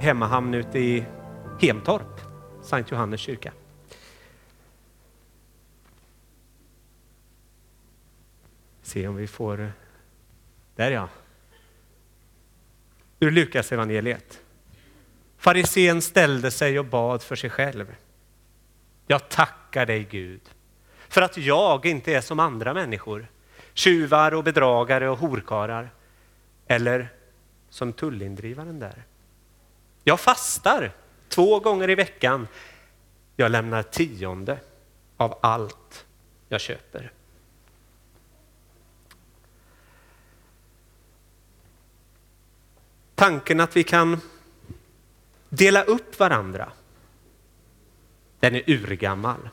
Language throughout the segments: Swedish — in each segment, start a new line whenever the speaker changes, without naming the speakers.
hemmahamn ute i Hemtorp, Sankt Johannes kyrka. Se om vi får... Där ja. Ur Lukas evangeliet. Farisén ställde sig och bad för sig själv. Jag tackar dig Gud för att jag inte är som andra människor, tjuvar och bedragare och horkarar eller som tullindrivaren där. Jag fastar två gånger i veckan. Jag lämnar tionde av allt jag köper. Tanken att vi kan dela upp varandra, den är urgammal.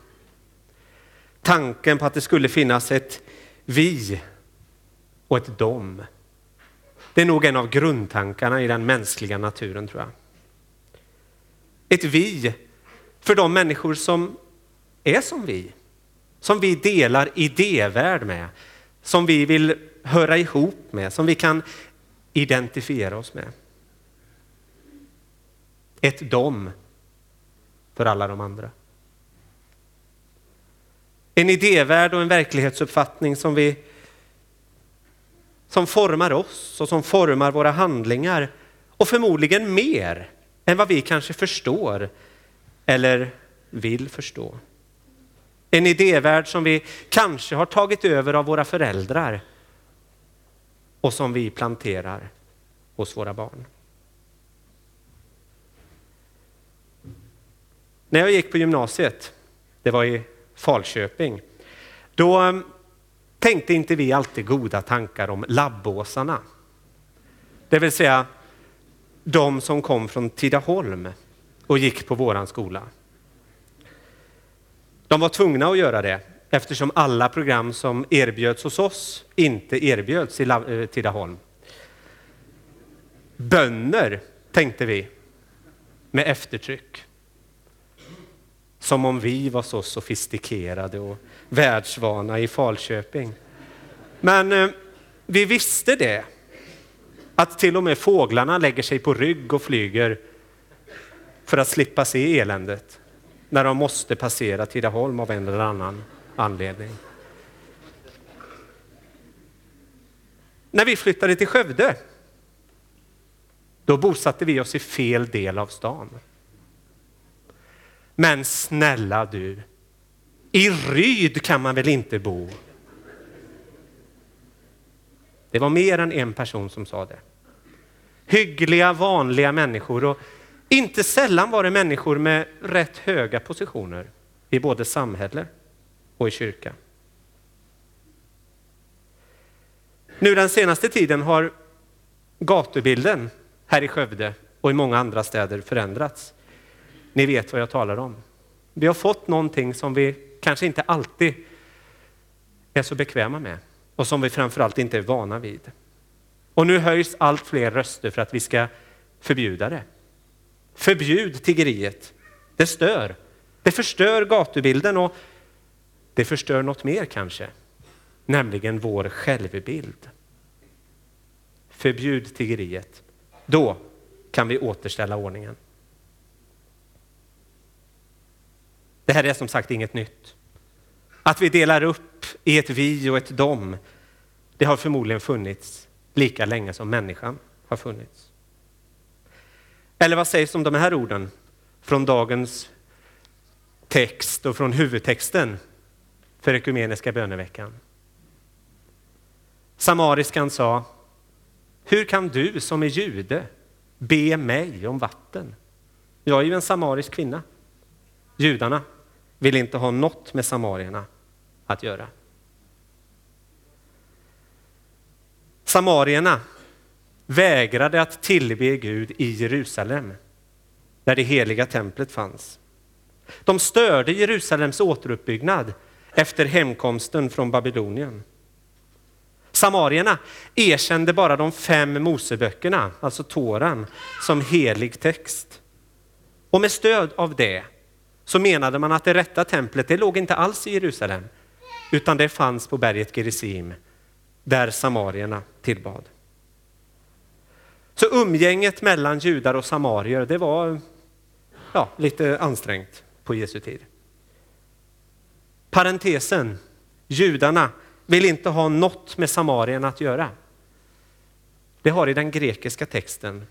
Tanken på att det skulle finnas ett vi och ett dom. Det är nog en av grundtankarna i den mänskliga naturen tror jag. Ett vi för de människor som är som vi. Som vi delar idévärld med. Som vi vill höra ihop med. Som vi kan identifiera oss med. Ett dom för alla de andra. En idévärld och en verklighetsuppfattning som vi som formar oss och som formar våra handlingar och förmodligen mer än vad vi kanske förstår eller vill förstå. En idévärld som vi kanske har tagit över av våra föräldrar och som vi planterar hos våra barn. När jag gick på gymnasiet, det var i Falköping, då ehm, tänkte inte vi alltid goda tankar om labbåsarna. Det vill säga de som kom från Tidaholm och gick på våran skola. De var tvungna att göra det eftersom alla program som erbjöds hos oss inte erbjöds i eh, Tidaholm. Bönder, tänkte vi, med eftertryck. Som om vi var så sofistikerade och världsvana i Falköping. Men eh, vi visste det att till och med fåglarna lägger sig på rygg och flyger för att slippa se eländet när de måste passera Tidaholm av en eller annan anledning. När vi flyttade till Skövde, då bosatte vi oss i fel del av stan. Men snälla du, i Ryd kan man väl inte bo? Det var mer än en person som sa det. Hyggliga, vanliga människor och inte sällan var det människor med rätt höga positioner i både samhälle och i kyrka. Nu den senaste tiden har gatubilden här i Skövde och i många andra städer förändrats. Ni vet vad jag talar om. Vi har fått någonting som vi kanske inte alltid är så bekväma med och som vi framförallt inte är vana vid. Och nu höjs allt fler röster för att vi ska förbjuda det. Förbjud tiggeriet. Det stör. Det förstör gatubilden och det förstör något mer kanske, nämligen vår självbild. Förbjud tiggeriet. Då kan vi återställa ordningen. Det här är som sagt inget nytt. Att vi delar upp i ett vi och ett dom, det har förmodligen funnits lika länge som människan har funnits. Eller vad sägs om de här orden från dagens text och från huvudtexten för ekumeniska böneveckan? Samariskan sa, hur kan du som är jude be mig om vatten? Jag är ju en samarisk kvinna. Judarna vill inte ha något med samarierna att göra. Samarierna vägrade att tillbe Gud i Jerusalem. där det heliga templet fanns. De störde Jerusalems återuppbyggnad efter hemkomsten från Babylonien. Samarierna erkände bara de fem Moseböckerna, alltså Toran, som helig text. Och med stöd av det så menade man att det rätta templet, det låg inte alls i Jerusalem, utan det fanns på berget Gerizim, där samarierna tillbad. Så umgänget mellan judar och samarier, det var ja, lite ansträngt på Jesu tid. Parentesen, judarna vill inte ha något med samarierna att göra. Det har i den grekiska texten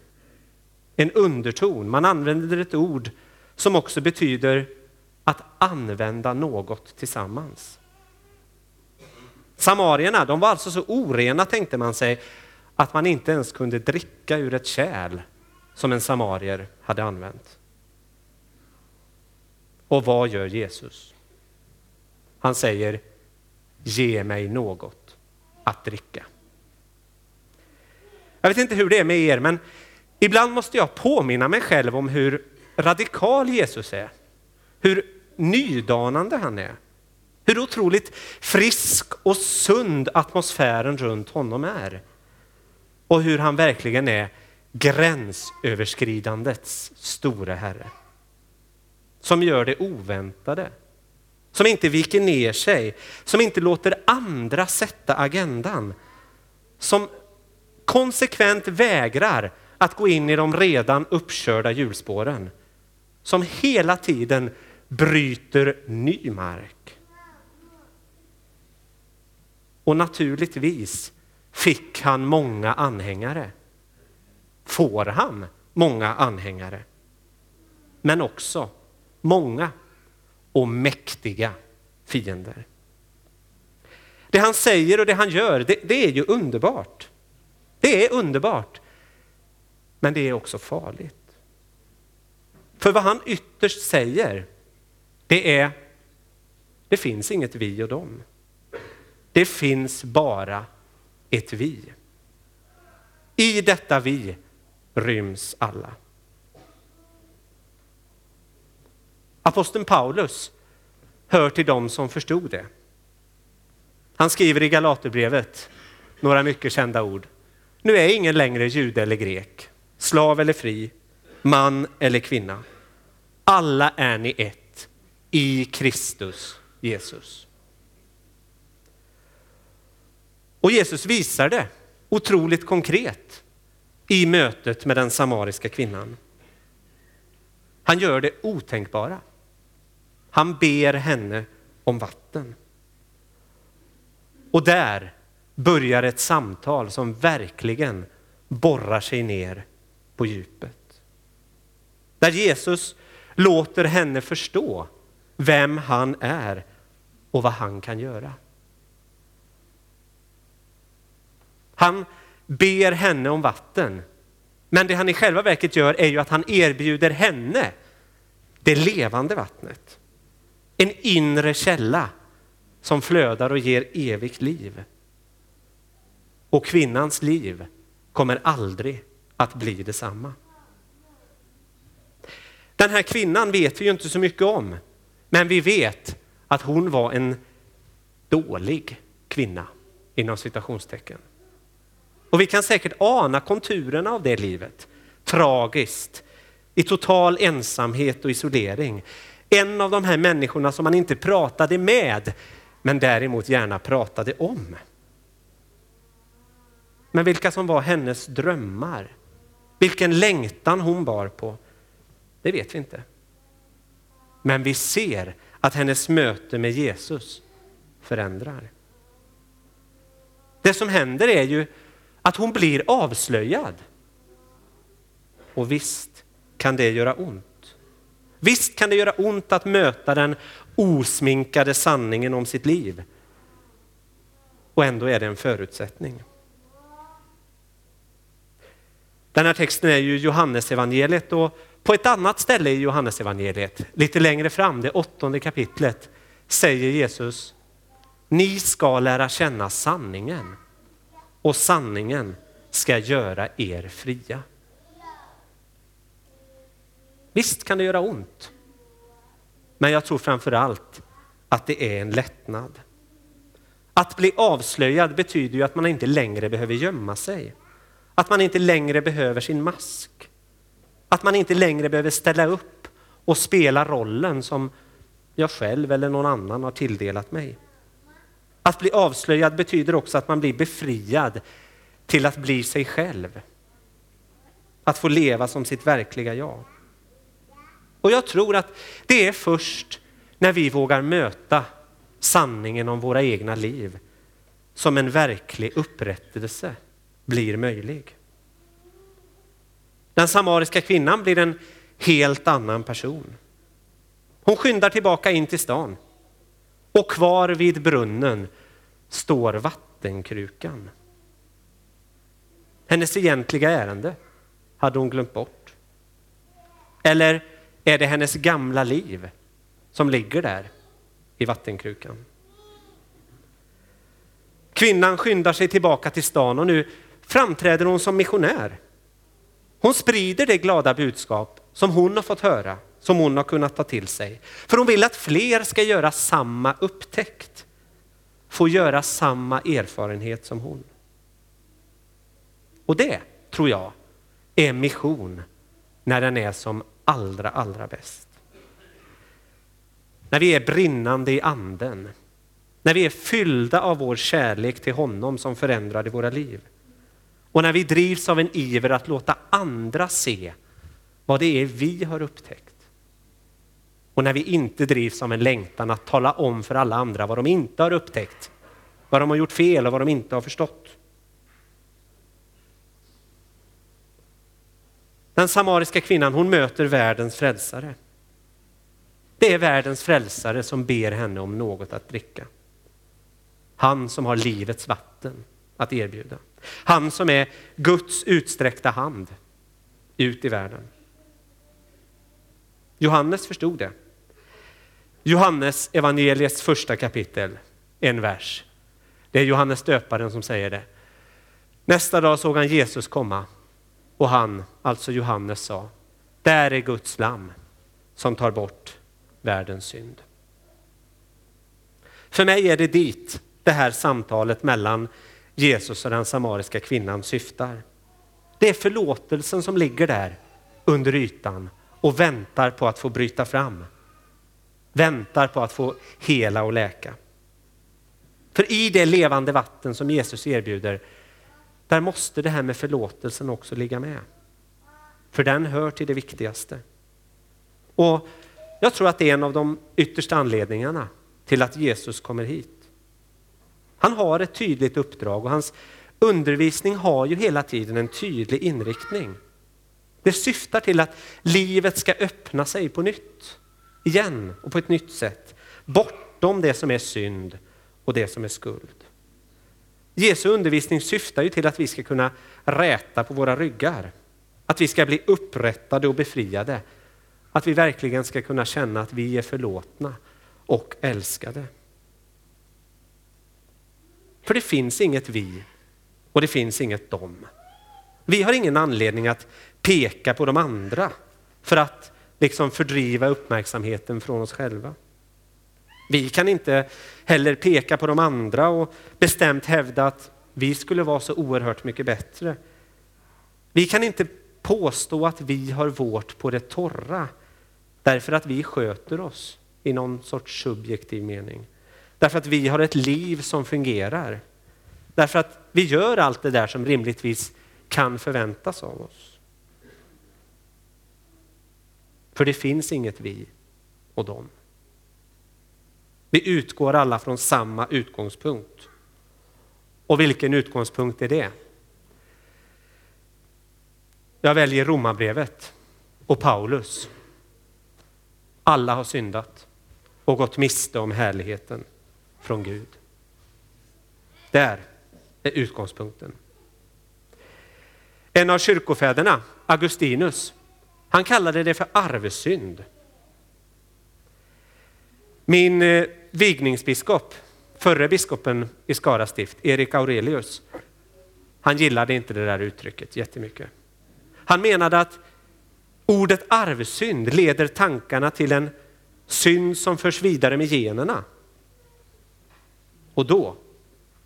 en underton. Man använder ett ord som också betyder att använda något tillsammans. Samarierna de var alltså så orena tänkte man sig att man inte ens kunde dricka ur ett kärl som en samarier hade använt. Och vad gör Jesus? Han säger ge mig något att dricka. Jag vet inte hur det är med er, men ibland måste jag påminna mig själv om hur radikal Jesus är. Hur nydanande han är. Hur otroligt frisk och sund atmosfären runt honom är. Och hur han verkligen är gränsöverskridandets store Herre. Som gör det oväntade. Som inte viker ner sig, som inte låter andra sätta agendan. Som konsekvent vägrar att gå in i de redan uppkörda hjulspåren. Som hela tiden bryter ny mark. Och naturligtvis fick han många anhängare. Får han många anhängare. Men också många och mäktiga fiender. Det han säger och det han gör, det, det är ju underbart. Det är underbart. Men det är också farligt. För vad han ytterst säger, det är, det finns inget vi och dem. Det finns bara ett vi. I detta vi ryms alla. Aposteln Paulus hör till dem som förstod det. Han skriver i Galaterbrevet några mycket kända ord. Nu är ingen längre jude eller grek, slav eller fri, man eller kvinna. Alla är ni ett i Kristus Jesus. Och Jesus visar det otroligt konkret i mötet med den samariska kvinnan. Han gör det otänkbara. Han ber henne om vatten. Och där börjar ett samtal som verkligen borrar sig ner på djupet. Där Jesus låter henne förstå vem han är och vad han kan göra. Han ber henne om vatten. Men det han i själva verket gör är ju att han erbjuder henne det levande vattnet. En inre källa som flödar och ger evigt liv. Och kvinnans liv kommer aldrig att bli detsamma. Den här kvinnan vet vi ju inte så mycket om, men vi vet att hon var en dålig kvinna inom citationstecken. Och vi kan säkert ana konturerna av det livet. Tragiskt, i total ensamhet och isolering. En av de här människorna som man inte pratade med, men däremot gärna pratade om. Men vilka som var hennes drömmar, vilken längtan hon bar på, det vet vi inte. Men vi ser att hennes möte med Jesus förändrar. Det som händer är ju att hon blir avslöjad. Och visst kan det göra ont. Visst kan det göra ont att möta den osminkade sanningen om sitt liv. Och ändå är det en förutsättning. Den här texten är ju Johannesevangeliet och på ett annat ställe i Johannesevangeliet, lite längre fram, det åttonde kapitlet, säger Jesus, ni ska lära känna sanningen och sanningen ska göra er fria. Visst kan det göra ont. Men jag tror framför allt att det är en lättnad. Att bli avslöjad betyder ju att man inte längre behöver gömma sig. Att man inte längre behöver sin mask. Att man inte längre behöver ställa upp och spela rollen som jag själv eller någon annan har tilldelat mig. Att bli avslöjad betyder också att man blir befriad till att bli sig själv. Att få leva som sitt verkliga jag. Och jag tror att det är först när vi vågar möta sanningen om våra egna liv som en verklig upprättelse blir möjlig. Den samariska kvinnan blir en helt annan person. Hon skyndar tillbaka in till stan och kvar vid brunnen står vattenkrukan. Hennes egentliga ärende hade hon glömt bort. Eller är det hennes gamla liv som ligger där i vattenkrukan? Kvinnan skyndar sig tillbaka till stan och nu framträder hon som missionär. Hon sprider det glada budskap som hon har fått höra, som hon har kunnat ta till sig. För hon vill att fler ska göra samma upptäckt, få göra samma erfarenhet som hon. Och det tror jag är mission när den är som allra, allra bäst. När vi är brinnande i anden, när vi är fyllda av vår kärlek till honom som förändrade våra liv. Och när vi drivs av en iver att låta andra se vad det är vi har upptäckt. Och när vi inte drivs av en längtan att tala om för alla andra vad de inte har upptäckt, vad de har gjort fel och vad de inte har förstått. Den samariska kvinnan hon möter världens frälsare. Det är världens frälsare som ber henne om något att dricka. Han som har livets vatten att erbjuda. Han som är Guds utsträckta hand ut i världen. Johannes förstod det. Johannes evangeliets första kapitel, en vers. Det är Johannes döparen som säger det. Nästa dag såg han Jesus komma och han, alltså Johannes, sa, där är Guds lamm som tar bort världens synd. För mig är det dit det här samtalet mellan Jesus och den samariska kvinnan syftar. Det är förlåtelsen som ligger där under ytan och väntar på att få bryta fram. Väntar på att få hela och läka. För i det levande vatten som Jesus erbjuder, där måste det här med förlåtelsen också ligga med. För den hör till det viktigaste. Och jag tror att det är en av de yttersta anledningarna till att Jesus kommer hit. Han har ett tydligt uppdrag och hans undervisning har ju hela tiden en tydlig inriktning. Det syftar till att livet ska öppna sig på nytt, igen och på ett nytt sätt. Bortom det som är synd och det som är skuld. Jesu undervisning syftar ju till att vi ska kunna räta på våra ryggar. Att vi ska bli upprättade och befriade. Att vi verkligen ska kunna känna att vi är förlåtna och älskade. För det finns inget vi och det finns inget dem. Vi har ingen anledning att peka på de andra för att liksom fördriva uppmärksamheten från oss själva. Vi kan inte heller peka på de andra och bestämt hävda att vi skulle vara så oerhört mycket bättre. Vi kan inte påstå att vi har vårt på det torra därför att vi sköter oss i någon sorts subjektiv mening. Därför att vi har ett liv som fungerar. Därför att vi gör allt det där som rimligtvis kan förväntas av oss. För det finns inget vi och dem. Vi utgår alla från samma utgångspunkt. Och vilken utgångspunkt är det? Jag väljer Romarbrevet och Paulus. Alla har syndat och gått miste om härligheten från Gud. Där är utgångspunkten. En av kyrkofäderna, Augustinus, han kallade det för arvsynd. Min eh, vigningsbiskop, förre biskopen i Skara stift, Erik Aurelius, han gillade inte det där uttrycket jättemycket. Han menade att Ordet arvsynd leder tankarna till en synd som förs vidare med generna. Och då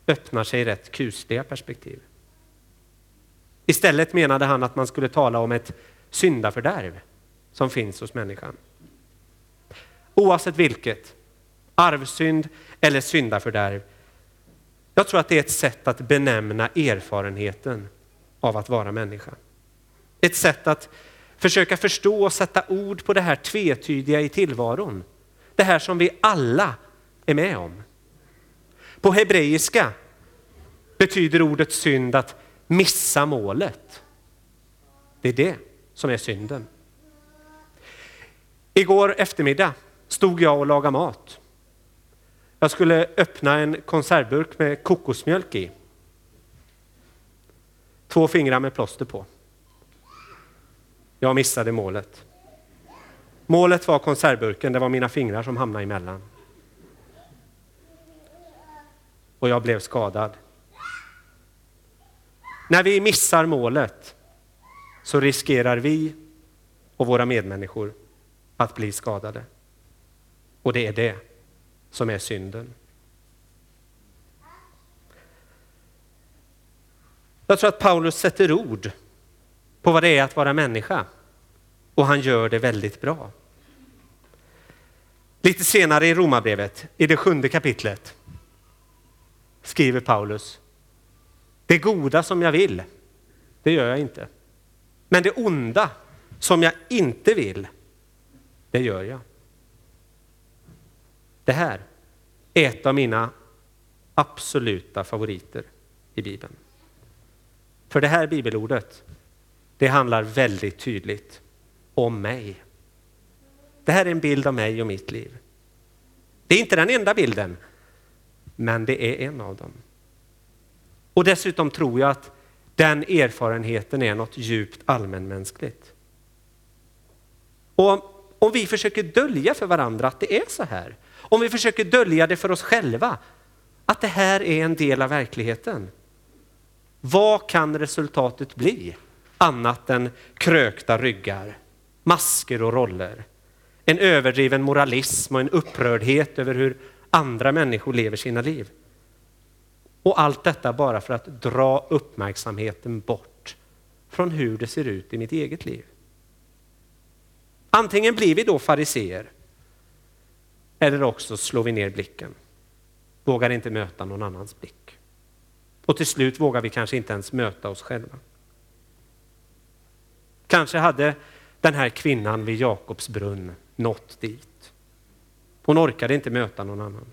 öppnar sig rätt kusliga perspektiv. Istället menade han att man skulle tala om ett syndafördärv som finns hos människan. Oavsett vilket, arvsynd eller syndafördärv. Jag tror att det är ett sätt att benämna erfarenheten av att vara människa. Ett sätt att försöka förstå och sätta ord på det här tvetydiga i tillvaron. Det här som vi alla är med om. På hebreiska betyder ordet synd att missa målet. Det är det som är synden. Igår eftermiddag stod jag och lagade mat. Jag skulle öppna en konservburk med kokosmjölk i. Två fingrar med plåster på. Jag missade målet. Målet var konservburken, det var mina fingrar som hamnade emellan. Och jag blev skadad. När vi missar målet så riskerar vi och våra medmänniskor att bli skadade. Och det är det som är synden. Jag tror att Paulus sätter ord på vad det är att vara människa och han gör det väldigt bra. Lite senare i Romarbrevet, i det sjunde kapitlet, skriver Paulus det goda som jag vill, det gör jag inte. Men det onda som jag inte vill, det gör jag. Det här är ett av mina absoluta favoriter i Bibeln. För det här bibelordet, det handlar väldigt tydligt om mig. Det här är en bild av mig och mitt liv. Det är inte den enda bilden, men det är en av dem. Och dessutom tror jag att den erfarenheten är något djupt allmänmänskligt. Och om vi försöker dölja för varandra att det är så här, om vi försöker dölja det för oss själva, att det här är en del av verkligheten. Vad kan resultatet bli annat än krökta ryggar, masker och roller, en överdriven moralism och en upprördhet över hur andra människor lever sina liv? Och allt detta bara för att dra uppmärksamheten bort från hur det ser ut i mitt eget liv. Antingen blir vi då fariseer eller också slår vi ner blicken. Vågar inte möta någon annans blick. Och till slut vågar vi kanske inte ens möta oss själva. Kanske hade den här kvinnan vid Jakobs brunn nått dit. Hon orkade inte möta någon annan.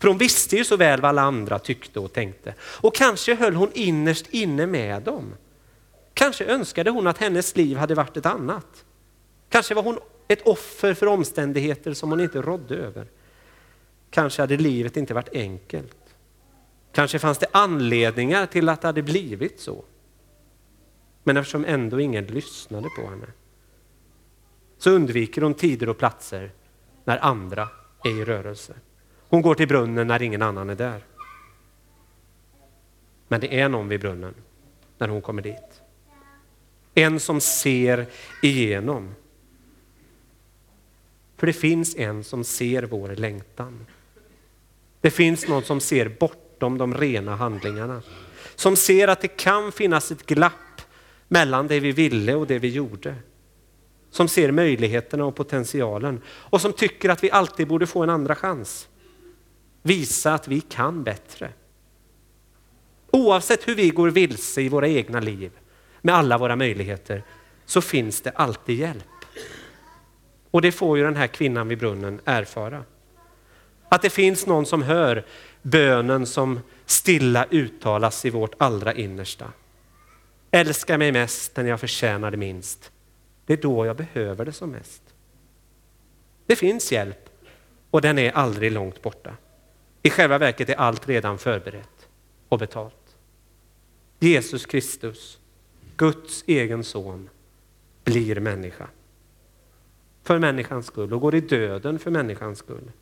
För hon visste ju så väl vad alla andra tyckte och tänkte. Och kanske höll hon innerst inne med dem. Kanske önskade hon att hennes liv hade varit ett annat. Kanske var hon ett offer för omständigheter som hon inte rådde över. Kanske hade livet inte varit enkelt. Kanske fanns det anledningar till att det hade blivit så. Men eftersom ändå ingen lyssnade på henne så undviker hon tider och platser när andra är i rörelse. Hon går till brunnen när ingen annan är där. Men det är någon vid brunnen när hon kommer dit. En som ser igenom. För det finns en som ser vår längtan. Det finns någon som ser bortom de rena handlingarna. Som ser att det kan finnas ett glapp mellan det vi ville och det vi gjorde. Som ser möjligheterna och potentialen och som tycker att vi alltid borde få en andra chans. Visa att vi kan bättre. Oavsett hur vi går vilse i våra egna liv med alla våra möjligheter så finns det alltid hjälp. Och det får ju den här kvinnan vid brunnen erfara. Att det finns någon som hör bönen som stilla uttalas i vårt allra innersta. Älska mig mest när jag förtjänar det minst. Det är då jag behöver det som mest. Det finns hjälp och den är aldrig långt borta. I själva verket är allt redan förberett och betalt. Jesus Kristus, Guds egen son, blir människa. För människans skull och går i döden för människans skull.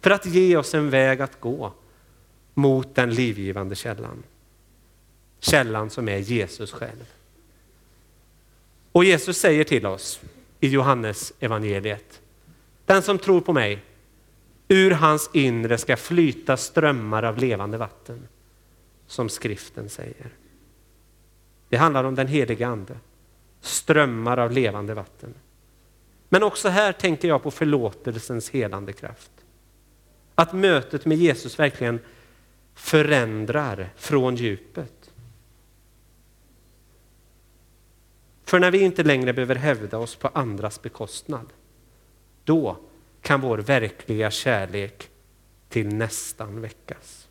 För att ge oss en väg att gå mot den livgivande källan. Källan som är Jesus själv. Och Jesus säger till oss i Johannes evangeliet. Den som tror på mig, ur hans inre ska flyta strömmar av levande vatten. Som skriften säger. Det handlar om den heliga ande. Strömmar av levande vatten. Men också här tänker jag på förlåtelsens helande kraft. Att mötet med Jesus verkligen förändrar från djupet. För när vi inte längre behöver hävda oss på andras bekostnad, då kan vår verkliga kärlek till nästan väckas.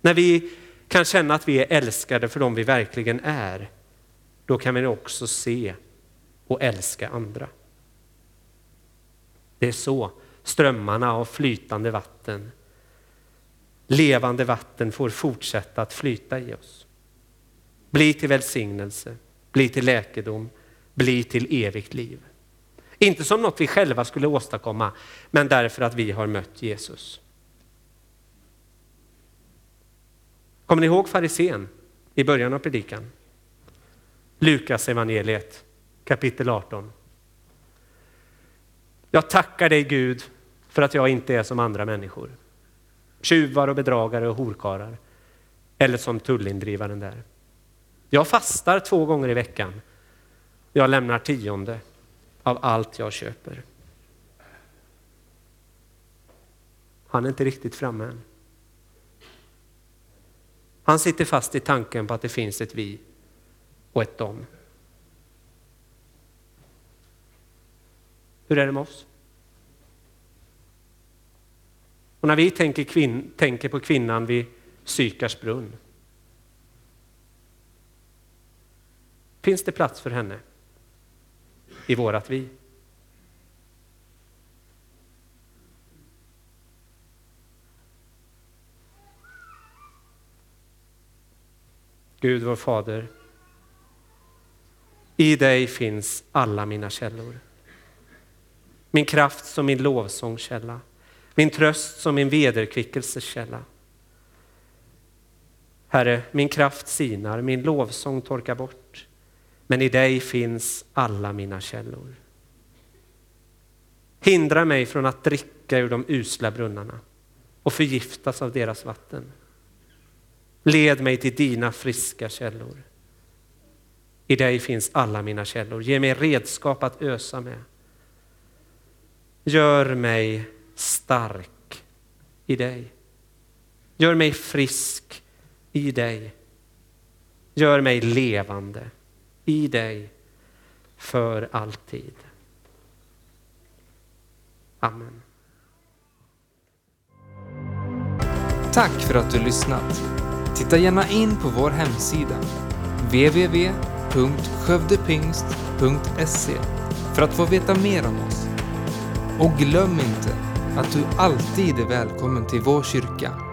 När vi kan känna att vi är älskade för dem vi verkligen är, då kan vi också se och älska andra. Det är så strömmarna av flytande vatten, levande vatten får fortsätta att flyta i oss. Bli till välsignelse, bli till läkedom, bli till evigt liv. Inte som något vi själva skulle åstadkomma, men därför att vi har mött Jesus. Kommer ni ihåg farisén i början av predikan? Lukas evangeliet kapitel 18. Jag tackar dig Gud för att jag inte är som andra människor. Tjuvar och bedragare och horkarar. Eller som tullindrivaren där. Jag fastar två gånger i veckan. Jag lämnar tionde av allt jag köper. Han är inte riktigt framme än. Han sitter fast i tanken på att det finns ett vi och ett dom. Hur är det med oss? Och när vi tänker, kvin tänker på kvinnan vid Sykars brunn, finns det plats för henne i vårat vi? Gud vår Fader, i dig finns alla mina källor. Min kraft som min lovsångskälla, min tröst som min vederkvickelseskälla. Herre, min kraft sinar, min lovsång torkar bort. Men i dig finns alla mina källor. Hindra mig från att dricka ur de usla brunnarna och förgiftas av deras vatten. Led mig till dina friska källor. I dig finns alla mina källor. Ge mig redskap att ösa med. Gör mig stark i dig. Gör mig frisk i dig. Gör mig levande i dig för alltid. Amen.
Tack för att du lyssnat. Titta gärna in på vår hemsida www.skövdepingst.se för att få veta mer om oss. Och glöm inte att du alltid är välkommen till vår kyrka